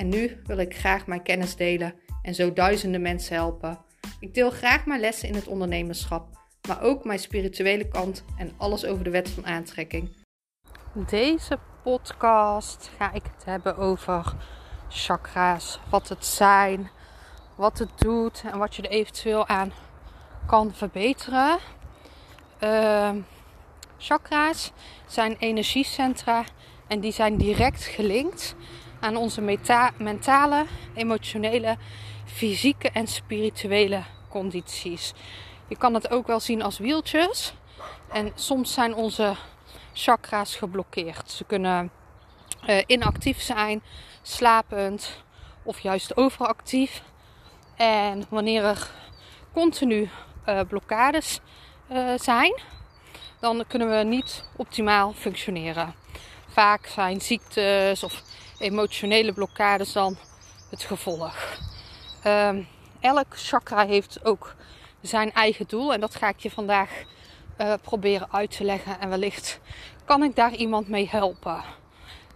en nu wil ik graag mijn kennis delen en zo duizenden mensen helpen. Ik deel graag mijn lessen in het ondernemerschap, maar ook mijn spirituele kant en alles over de wet van aantrekking. Deze podcast ga ik het hebben over chakra's, wat het zijn, wat het doet en wat je er eventueel aan kan verbeteren. Uh, chakra's zijn energiecentra en die zijn direct gelinkt aan onze mentale, emotionele, fysieke en spirituele condities. Je kan het ook wel zien als wieltjes. En soms zijn onze chakra's geblokkeerd. Ze kunnen uh, inactief zijn, slapend of juist overactief. En wanneer er continu uh, blokkades uh, zijn, dan kunnen we niet optimaal functioneren. Vaak zijn ziektes of emotionele blokkades dan het gevolg. Um, elk chakra heeft ook zijn eigen doel en dat ga ik je vandaag uh, proberen uit te leggen. En wellicht kan ik daar iemand mee helpen.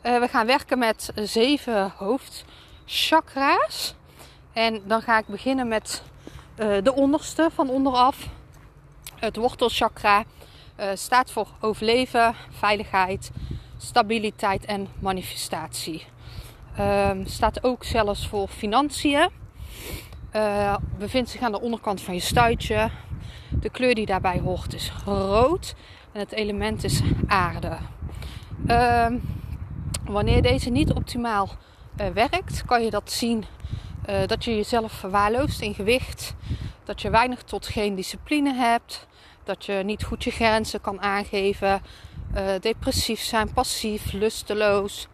Uh, we gaan werken met zeven hoofdchakra's. En dan ga ik beginnen met uh, de onderste van onderaf. Het wortelchakra staat voor overleven, veiligheid, stabiliteit en manifestatie. Um, staat ook zelfs voor financiën. Uh, bevindt zich aan de onderkant van je stuitje. De kleur die daarbij hoort is rood. En het element is aarde. Uh, wanneer deze niet optimaal uh, werkt, kan je dat zien uh, dat je jezelf verwaarloost in gewicht. Dat je weinig tot geen discipline hebt. Dat je niet goed je grenzen kan aangeven. depressief zijn, passief, lusteloos.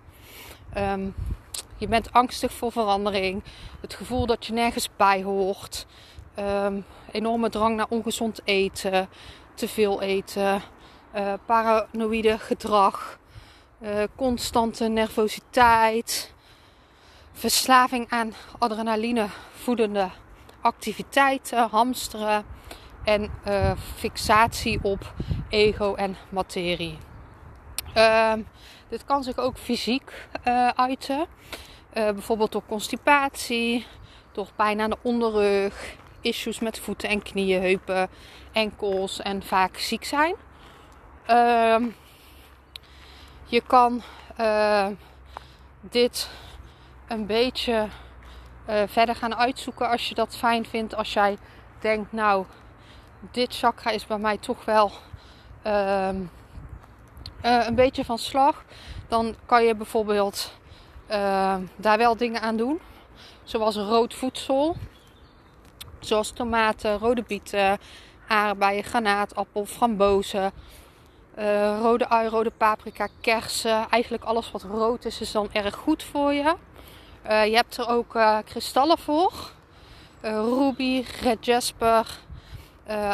Um, je bent angstig voor verandering. Het gevoel dat je nergens bij hoort. Um, enorme drang naar ongezond eten. Te veel eten. Uh, paranoïde gedrag. Uh, constante nervositeit. Verslaving aan adrenaline voedende activiteiten. Hamsteren. En uh, fixatie op ego en materie. Uh, dit kan zich ook fysiek uiten. Uh, bijvoorbeeld door constipatie, door pijn aan de onderrug, issues met voeten en knieën, heupen, enkels en vaak ziek zijn. Uh, je kan uh, dit een beetje uh, verder gaan uitzoeken als je dat fijn vindt. Als jij denkt, nou, dit chakra is bij mij toch wel ehm, een beetje van slag. Dan kan je bijvoorbeeld uh, daar wel dingen aan doen. Zoals rood voedsel. Zoals tomaten, rode bieten, aardbeien, granaatappel, frambozen. Uh, rode ui, rode paprika, kersen. Eigenlijk alles wat rood is, is dan erg goed voor je. Uh, je hebt er ook kristallen voor. ruby, red jasper,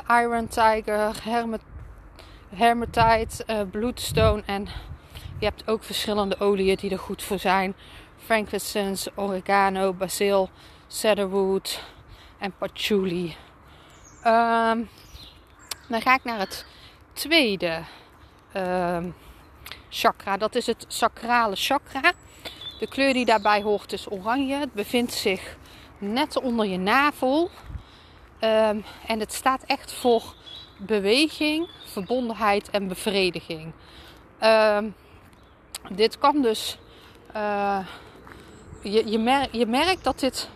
iron tiger, hermet hermetite, bloodstone en je hebt ook verschillende oliën die er goed voor zijn. Frankincense, oregano, basil, cedarwood en patchouli. Um, dan ga ik naar het tweede um, chakra. Dat is het sacrale chakra. De kleur die daarbij hoort is oranje. Het bevindt zich net onder je navel. Um, en het staat echt voor beweging, verbondenheid en bevrediging. Um, dit kan dus. Uh, je, je, je merkt dat dit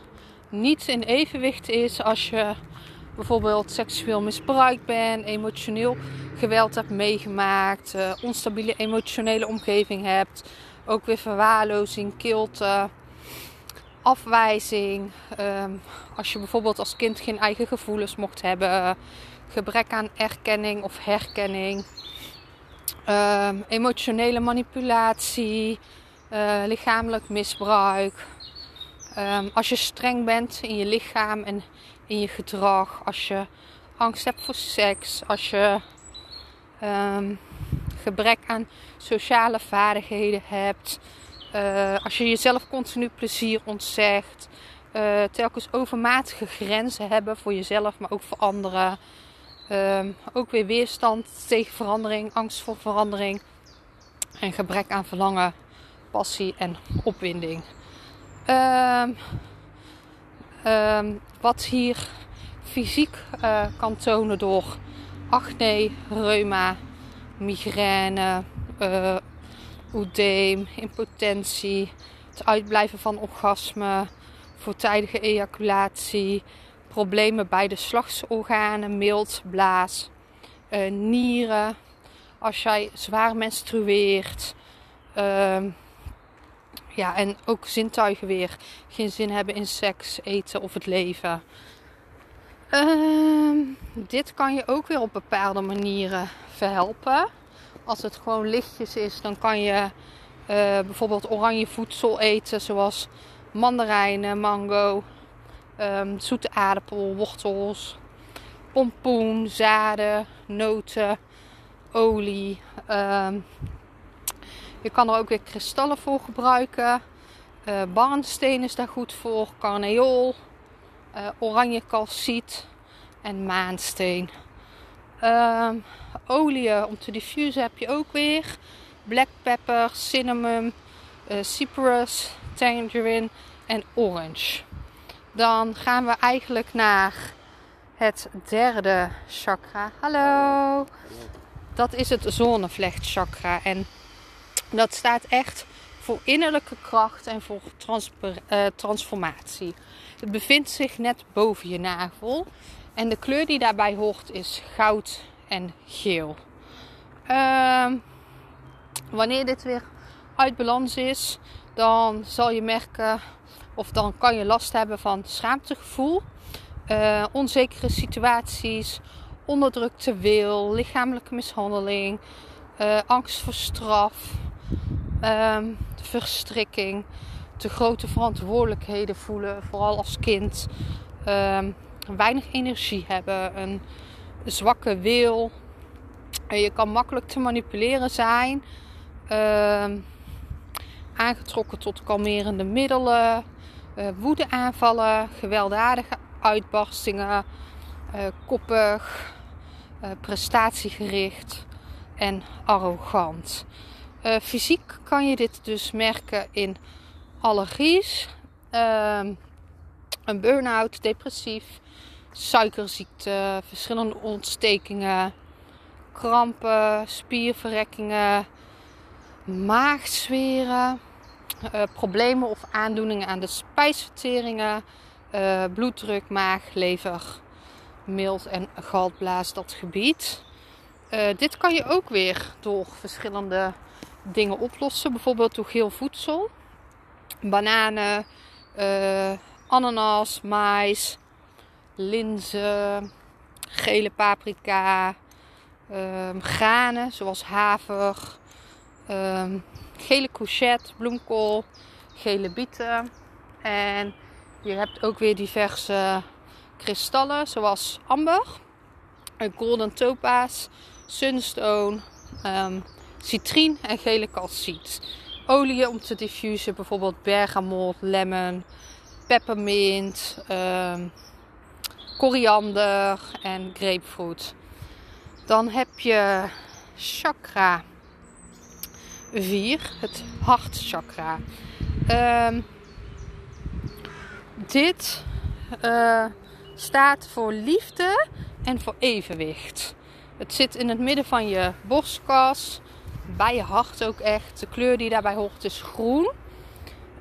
niet in evenwicht is als je bijvoorbeeld seksueel misbruikt bent, emotioneel geweld hebt meegemaakt, uh, onstabiele emotionele omgeving hebt, ook weer verwaarlozing, kilte, afwijzing. Um, als je bijvoorbeeld als kind geen eigen gevoelens mocht hebben, gebrek aan erkenning of herkenning. Um, emotionele manipulatie, uh, lichamelijk misbruik, Ehm, als je streng bent in je lichaam en in je gedrag, als je angst hebt voor seks, als je ehm, gebrek aan sociale vaardigheden hebt, uh, als je jezelf continu plezier ontzegt, uh, telkens overmatige grenzen hebben voor jezelf, maar ook voor anderen. Um, ook weer weerstand tegen verandering, angst voor verandering en gebrek aan verlangen, passie en opwinding. Um, um, wat hier fysiek uh, kan tonen door acne, reuma, migraine, uh, oedeem, impotentie, het uitblijven van orgasme, voortijdige ejaculatie, problemen bij de slagsorganen, mild, blaas, uh, nieren, als jij zwaar menstrueert. Uh, ja, en ook zintuigen weer geen zin hebben in seks, eten of het leven. Uh, dit kan je ook weer op bepaalde manieren verhelpen. Als het gewoon lichtjes is, dan kan je uh, bijvoorbeeld oranje voedsel eten, zoals mandarijnen, mango, um, zoete aardappel, wortels, pompoen, zaden, noten, olie. Um, je kan er ook weer kristallen voor gebruiken. Uh, barnsteen is daar goed voor, carneol, uh, oranje calciet en maansteen. Um, olie om te diffusen heb je ook weer. Black pepper, cinnamon, uh, cypress, tangerine en orange. Dan gaan we eigenlijk naar het derde chakra. Hallo. Dat is het zonnevlechtchakra. En dat staat echt voor innerlijke kracht en voor uh, transformatie. Het bevindt zich net boven je navel. En de kleur die daarbij hoort is goud en geel. Uh, wanneer dit weer uit balans is, dan zal je merken of dan kan je last hebben van schaamtegevoel, uh, onzekere situaties, onderdrukte wil, lichamelijke mishandeling, uh, angst voor straf, um, verstrikking, te grote verantwoordelijkheden voelen, vooral als kind, um, weinig energie hebben, een zwakke wil. je kan makkelijk te manipuleren zijn. Uh, aangetrokken tot kalmerende middelen, woedeaanvallen, gewelddadige uitbarstingen, uh, koppig, uh, prestatiegericht en arrogant. fysiek kan je dit dus merken in allergies, ehm, een burn-out, depressief, suikerziekte, verschillende ontstekingen, krampen, spierverrekkingen, maagzweren, uh, problemen of aandoeningen aan de spijsverteringen, uh, bloeddruk, maag, lever, mild en galblaas, dat gebied. Uh, dit kan je ook weer door verschillende dingen oplossen, bijvoorbeeld door geel voedsel, bananen, ananas, mais, linzen, gele paprika, um, granen zoals haver, um, gele courgette, bloemkool, gele bieten. En je hebt ook weer diverse kristallen zoals amber, golden topaz, sunstone, um, citrien en gele calciet. Olie om te diffusen, bijvoorbeeld bergamot, lemon, peppermint, um, koriander en grapefruit. Dan heb je chakra 4, het hartchakra. Um, dit uh, staat voor liefde en voor evenwicht. Het zit in het midden van je borstkas, bij je hart ook echt. De kleur die daarbij hoort is groen.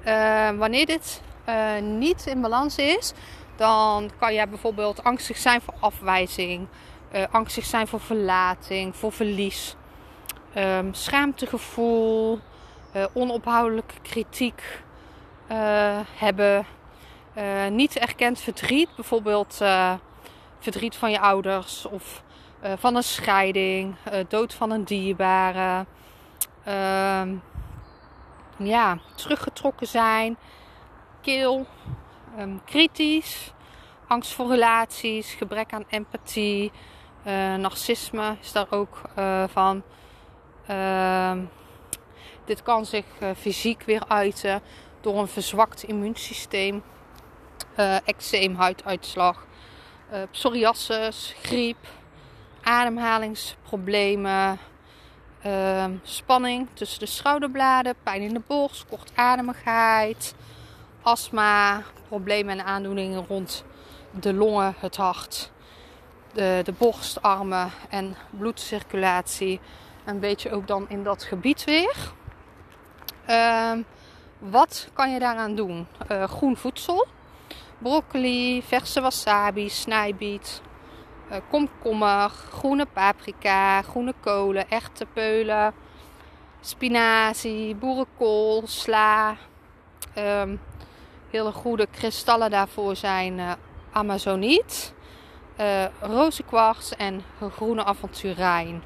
Uh, wanneer dit uh, niet in balans is, dan kan jij bijvoorbeeld angstig zijn voor afwijzing, uh, angstig zijn voor verlating, voor verlies, um, schaamtegevoel, uh, onophoudelijke kritiek uh, hebben, niet erkend verdriet, bijvoorbeeld verdriet van je ouders of van een scheiding, dood van een dierbare, ehm, ja, teruggetrokken zijn keel, ehm, kritisch, angst voor relaties, gebrek aan empathie, narcisme is daar ook van. Ehm, dit kan zich uh, fysiek weer uiten door een verzwakt immuunsysteem, eczeem, huiduitslag, psoriasis, griep, ademhalingsproblemen, ehm, spanning tussen de schouderbladen, pijn in de borst, kortademigheid, astma, problemen en aandoeningen rond de longen, het hart, de, de borstarmen en bloedcirculatie. Een beetje ook dan in dat gebied weer. Ehm, wat kan je daaraan doen? Uh, groen voedsel. Broccoli, verse wasabi, snijbiet, uh, komkommer, groene paprika, groene kolen, peulen, spinazie, boerenkool, sla. Um, hele goede kristallen daarvoor zijn uh, amazoniet, uh, rozenkwarts en groene avonturijn.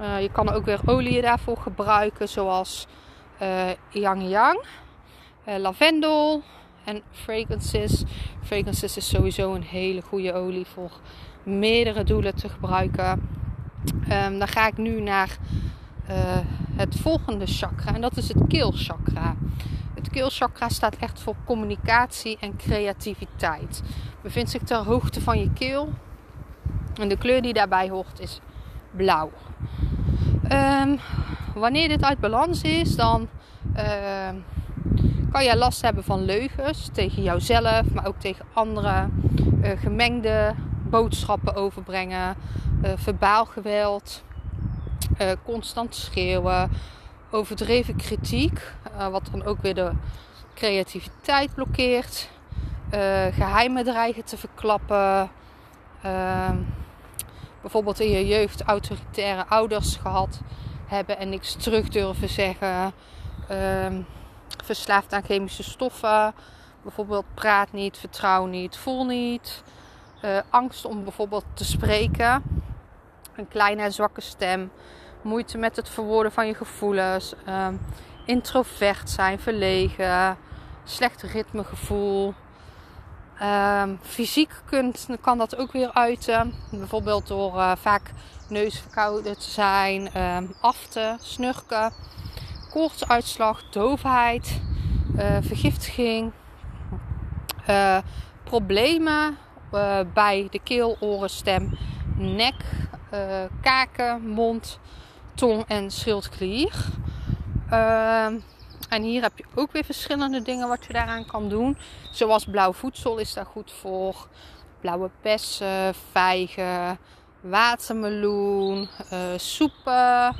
Uh, je kan ook weer olie daarvoor gebruiken, zoals uh, yang yang, lavendel en fragrances. Fragrances is sowieso een hele goede olie voor meerdere doelen te gebruiken. Um, dan ga ik nu naar het volgende chakra en dat is het keelchakra. Het keelchakra staat echt voor communicatie en creativiteit. Bevindt zich ter hoogte van je keel. En de kleur die daarbij hoort is blauw. Um, wanneer dit uit balans is, dan uh, kan je last hebben van leugens tegen jouzelf, maar ook tegen anderen. Uh, gemengde boodschappen overbrengen, uh, verbaal geweld, uh, constant schreeuwen, overdreven kritiek, wat dan ook weer de creativiteit blokkeert. Geheimen dreigen te verklappen. Bijvoorbeeld in je jeugd autoritaire ouders gehad hebben en niks terug durven zeggen. Ehm, verslaafd aan chemische stoffen. Bijvoorbeeld praat niet, vertrouw niet, voel niet. Uh, angst om bijvoorbeeld te spreken. Een kleine zwakke stem moeite met het verwoorden van je gevoelens, um, introvert zijn, verlegen, slecht ritmegevoel. Um, fysiek kunt, kan dat ook weer uiten. Bijvoorbeeld door uh, vaak neusverkouden te zijn, um, afte, snurken, koortsuitslag, doofheid, uh, vergiftiging, uh, problemen bij de keel, oren, stem, nek, kaken, mond, tong en schildklier. En hier heb je ook weer verschillende dingen wat je daaraan kan doen. Zoals blauw voedsel is daar goed voor. Blauwe bessen, vijgen, watermeloen, uh, soepen,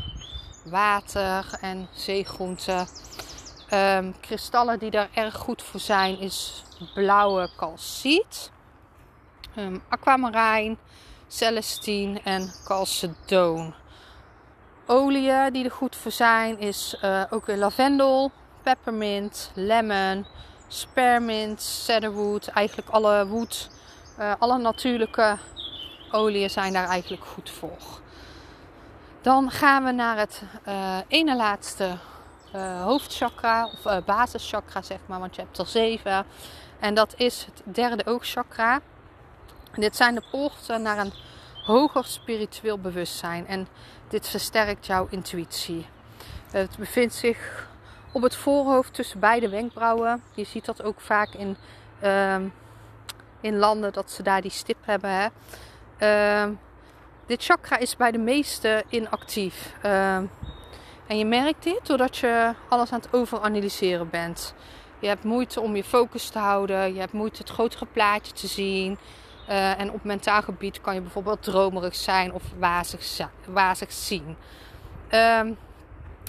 water en zeegroenten. Um, kristallen die daar erg goed voor zijn is blauwe calciet, um, aquamarijn, celestine en calcedoon oliën die er goed voor zijn is uh, ook weer lavendel, peppermint, lemon, spearmint, cedarwood. Eigenlijk alle wood, uh, alle natuurlijke oliën zijn daar eigenlijk goed voor. Dan gaan we naar het uh, ene laatste hoofdchakra of basischakra zeg maar, want je hebt er zeven. En dat is het derde oogchakra. Dit zijn de poorten naar een hoger spiritueel bewustzijn. En dit versterkt jouw intuïtie. Het bevindt zich op het voorhoofd tussen beide wenkbrauwen. Je ziet dat ook vaak in, uh, in landen dat ze daar die stip hebben. Hè. Uh, dit chakra is bij de meesten inactief. Uh, en je merkt dit doordat je alles aan het overanalyseren bent. Je hebt moeite om je focus te houden. Je hebt moeite het grotere plaatje te zien. Uh, en op mentaal gebied kan je bijvoorbeeld dromerig zijn of wazig, wazig zien. Uh,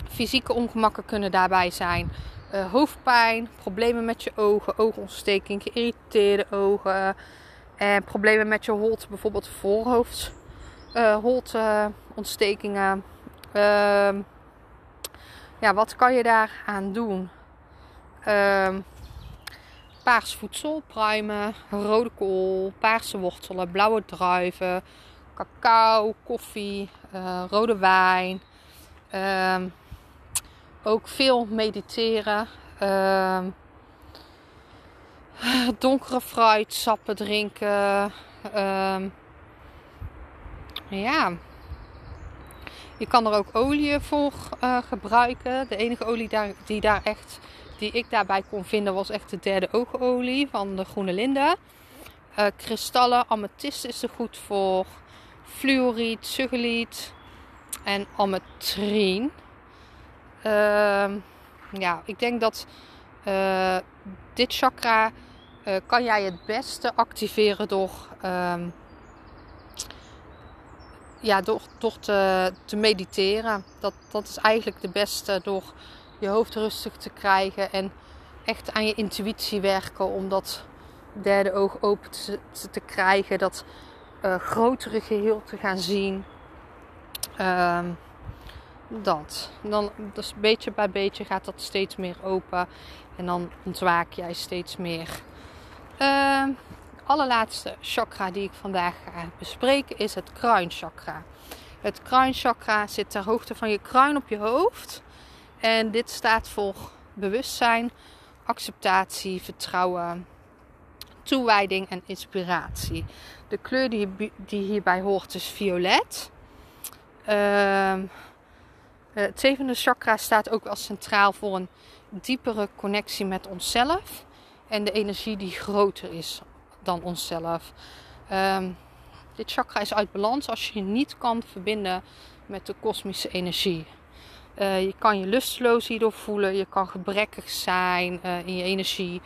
fysieke ongemakken kunnen daarbij zijn uh, hoofdpijn, problemen met je ogen, oogontsteking, geïrriteerde ogen en problemen met je holt, bijvoorbeeld voorhoofd, uh, holtontstekingen. Ehm, ja, wat kan je daaraan doen? Ehm, paars voedsel, pruimen, rode kool, paarse wortelen, blauwe druiven, cacao, koffie, uh, rode wijn. Uh, ook veel mediteren. Uh, donkere fruitsappen drinken. Ehm, ja. Je kan er ook olie voor uh, gebruiken. De enige olie daar, die, daar echt, die ik daarbij kon vinden was echt de derde oogolie van de groene linde. Uh, kristallen, amethyst is er goed voor. Fluoriet, suggeliet en ametrien. Uh, ja, ik denk dat uh, dit chakra uh, kan jij het beste activeren door, um, ja, door, door te, te mediteren. Dat, dat is eigenlijk de beste door je hoofd rustig te krijgen en echt aan je intuïtie werken om dat derde oog open te, te krijgen, dat uh, grotere geheel te gaan zien. Uh, dat. Dan, dus beetje bij beetje gaat dat steeds meer open. En dan ontwaak jij steeds meer. Uh, allerlaatste chakra die ik vandaag ga bespreken is het kruinchakra. Het kruinchakra zit ter hoogte van je kruin op je hoofd. En dit staat voor bewustzijn, acceptatie, vertrouwen, toewijding en inspiratie. De kleur die, die hierbij hoort is violet. Uh, het zevende chakra staat ook als centraal voor een diepere connectie met onszelf en de energie die groter is dan onszelf. Um, dit chakra is uit balans als je je niet kan verbinden met de kosmische energie. Uh, je kan je lusteloos hierdoor voelen, je kan gebrekkig zijn uh, in je energie,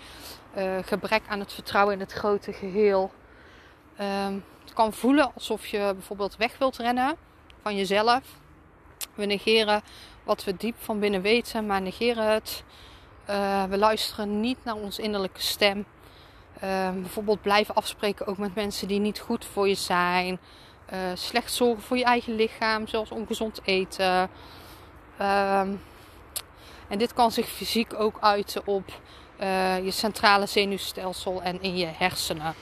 uh, gebrek aan het vertrouwen in het grote geheel. Um, het kan voelen alsof je bijvoorbeeld weg wilt rennen van jezelf. We negeren wat we diep van binnen weten, maar negeren het. We luisteren niet naar onze innerlijke stem. Uh, bijvoorbeeld blijven afspreken ook met mensen die niet goed voor je zijn. Slecht zorgen voor je eigen lichaam, zoals ongezond eten. Ehm, en dit kan zich fysiek ook uiten op je centrale zenuwstelsel en in je hersenen.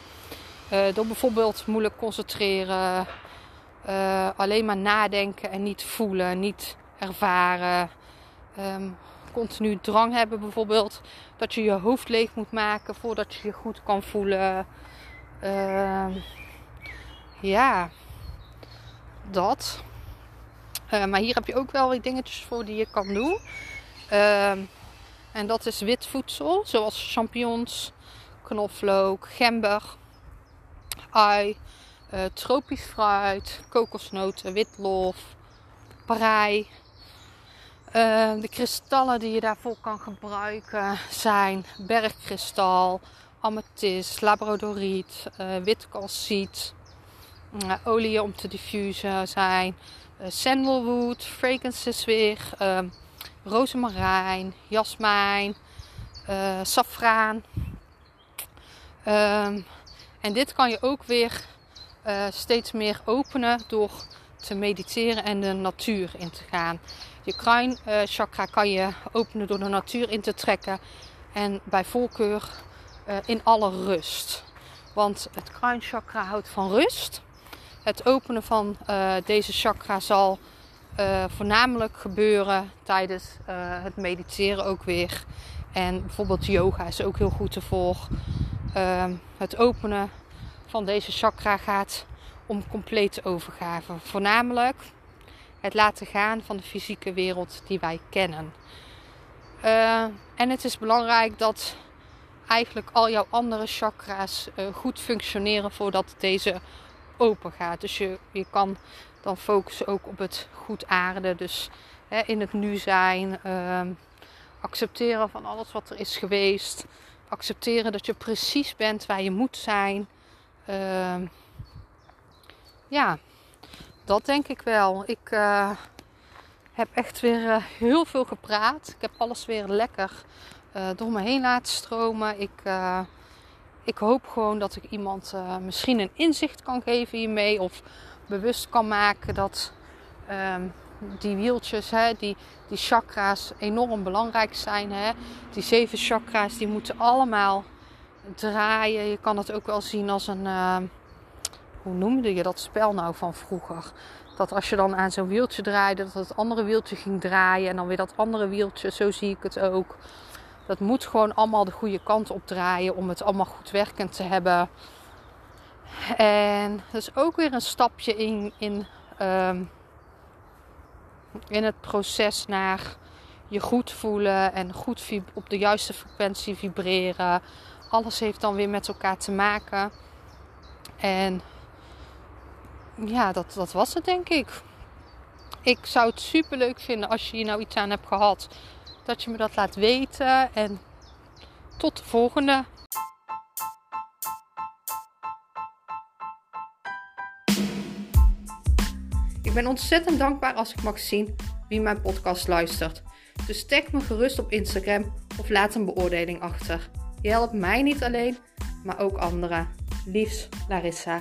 door bijvoorbeeld moeilijk concentreren, alleen maar nadenken en niet voelen, niet ervaren. Um, continu drang hebben bijvoorbeeld dat je je hoofd leeg moet maken voordat je je goed kan voelen. Uh, ja, dat. Uh, maar hier heb je ook wel weer dingetjes voor die je kan doen. Uh, en dat is wit voedsel, zoals champignons, knoflook, gember, ui, uh, tropisch fruit, kokosnoten, witlof, prei. Uh, de kristallen die je daarvoor kan gebruiken zijn bergkristal, amethyst, labradoriet, uh, wit olie om te diffusen zijn sandalwood, fragrances weer, ehm, rozemarijn, jasmijn, safraan. Ehm, en dit kan je ook weer steeds meer openen door te mediteren en de natuur in te gaan. Je kruinchakra kan je openen door de natuur in te trekken en bij voorkeur uh, in alle rust. Want het kruinchakra houdt van rust. Het openen van uh, deze chakra zal uh, voornamelijk gebeuren tijdens het mediteren ook weer. En bijvoorbeeld yoga is ook heel goed ervoor. Ehm, het openen van deze chakra gaat om complete overgave. Voornamelijk het laten gaan van de fysieke wereld die wij kennen. En het is belangrijk dat eigenlijk al jouw andere chakra's goed functioneren voordat deze open gaat. Dus je, je kan dan focussen ook op het goed aarden. Dus hè, in het nu zijn. Uh, accepteren van alles wat er is geweest. Accepteren dat je precies bent waar je moet zijn. Ehm, ja, dat denk ik wel. Ik uh, heb echt weer uh, heel veel gepraat. Ik heb alles weer lekker uh, door me heen laten stromen. Ik, ik hoop gewoon dat ik iemand misschien een inzicht kan geven hiermee. Of bewust kan maken dat um, die wieltjes, hè, die, die chakra's enorm belangrijk zijn. Hè. Die zeven chakra's die moeten allemaal draaien. Je kan het ook wel zien als een hoe noemde je dat spel nou van vroeger? Dat als je dan aan zo'n wieltje draaide, dat het andere wieltje ging draaien en dan weer dat andere wieltje. Zo zie ik het ook. Dat moet gewoon allemaal de goede kant op draaien om het allemaal goed werkend te hebben. En dat is ook weer een stapje in, in, ehm, in het proces naar je goed voelen en goed op de juiste frequentie vibreren. Alles heeft dan weer met elkaar te maken. En ja, dat, dat was het denk ik. Ik zou het super leuk vinden als je hier nou iets aan hebt gehad. Dat je me dat laat weten. En tot de volgende. Ik ben ontzettend dankbaar als ik mag zien wie mijn podcast luistert. Dus tag me gerust op Instagram of laat een beoordeling achter. Je helpt mij niet alleen, maar ook anderen. Liefs, Larissa.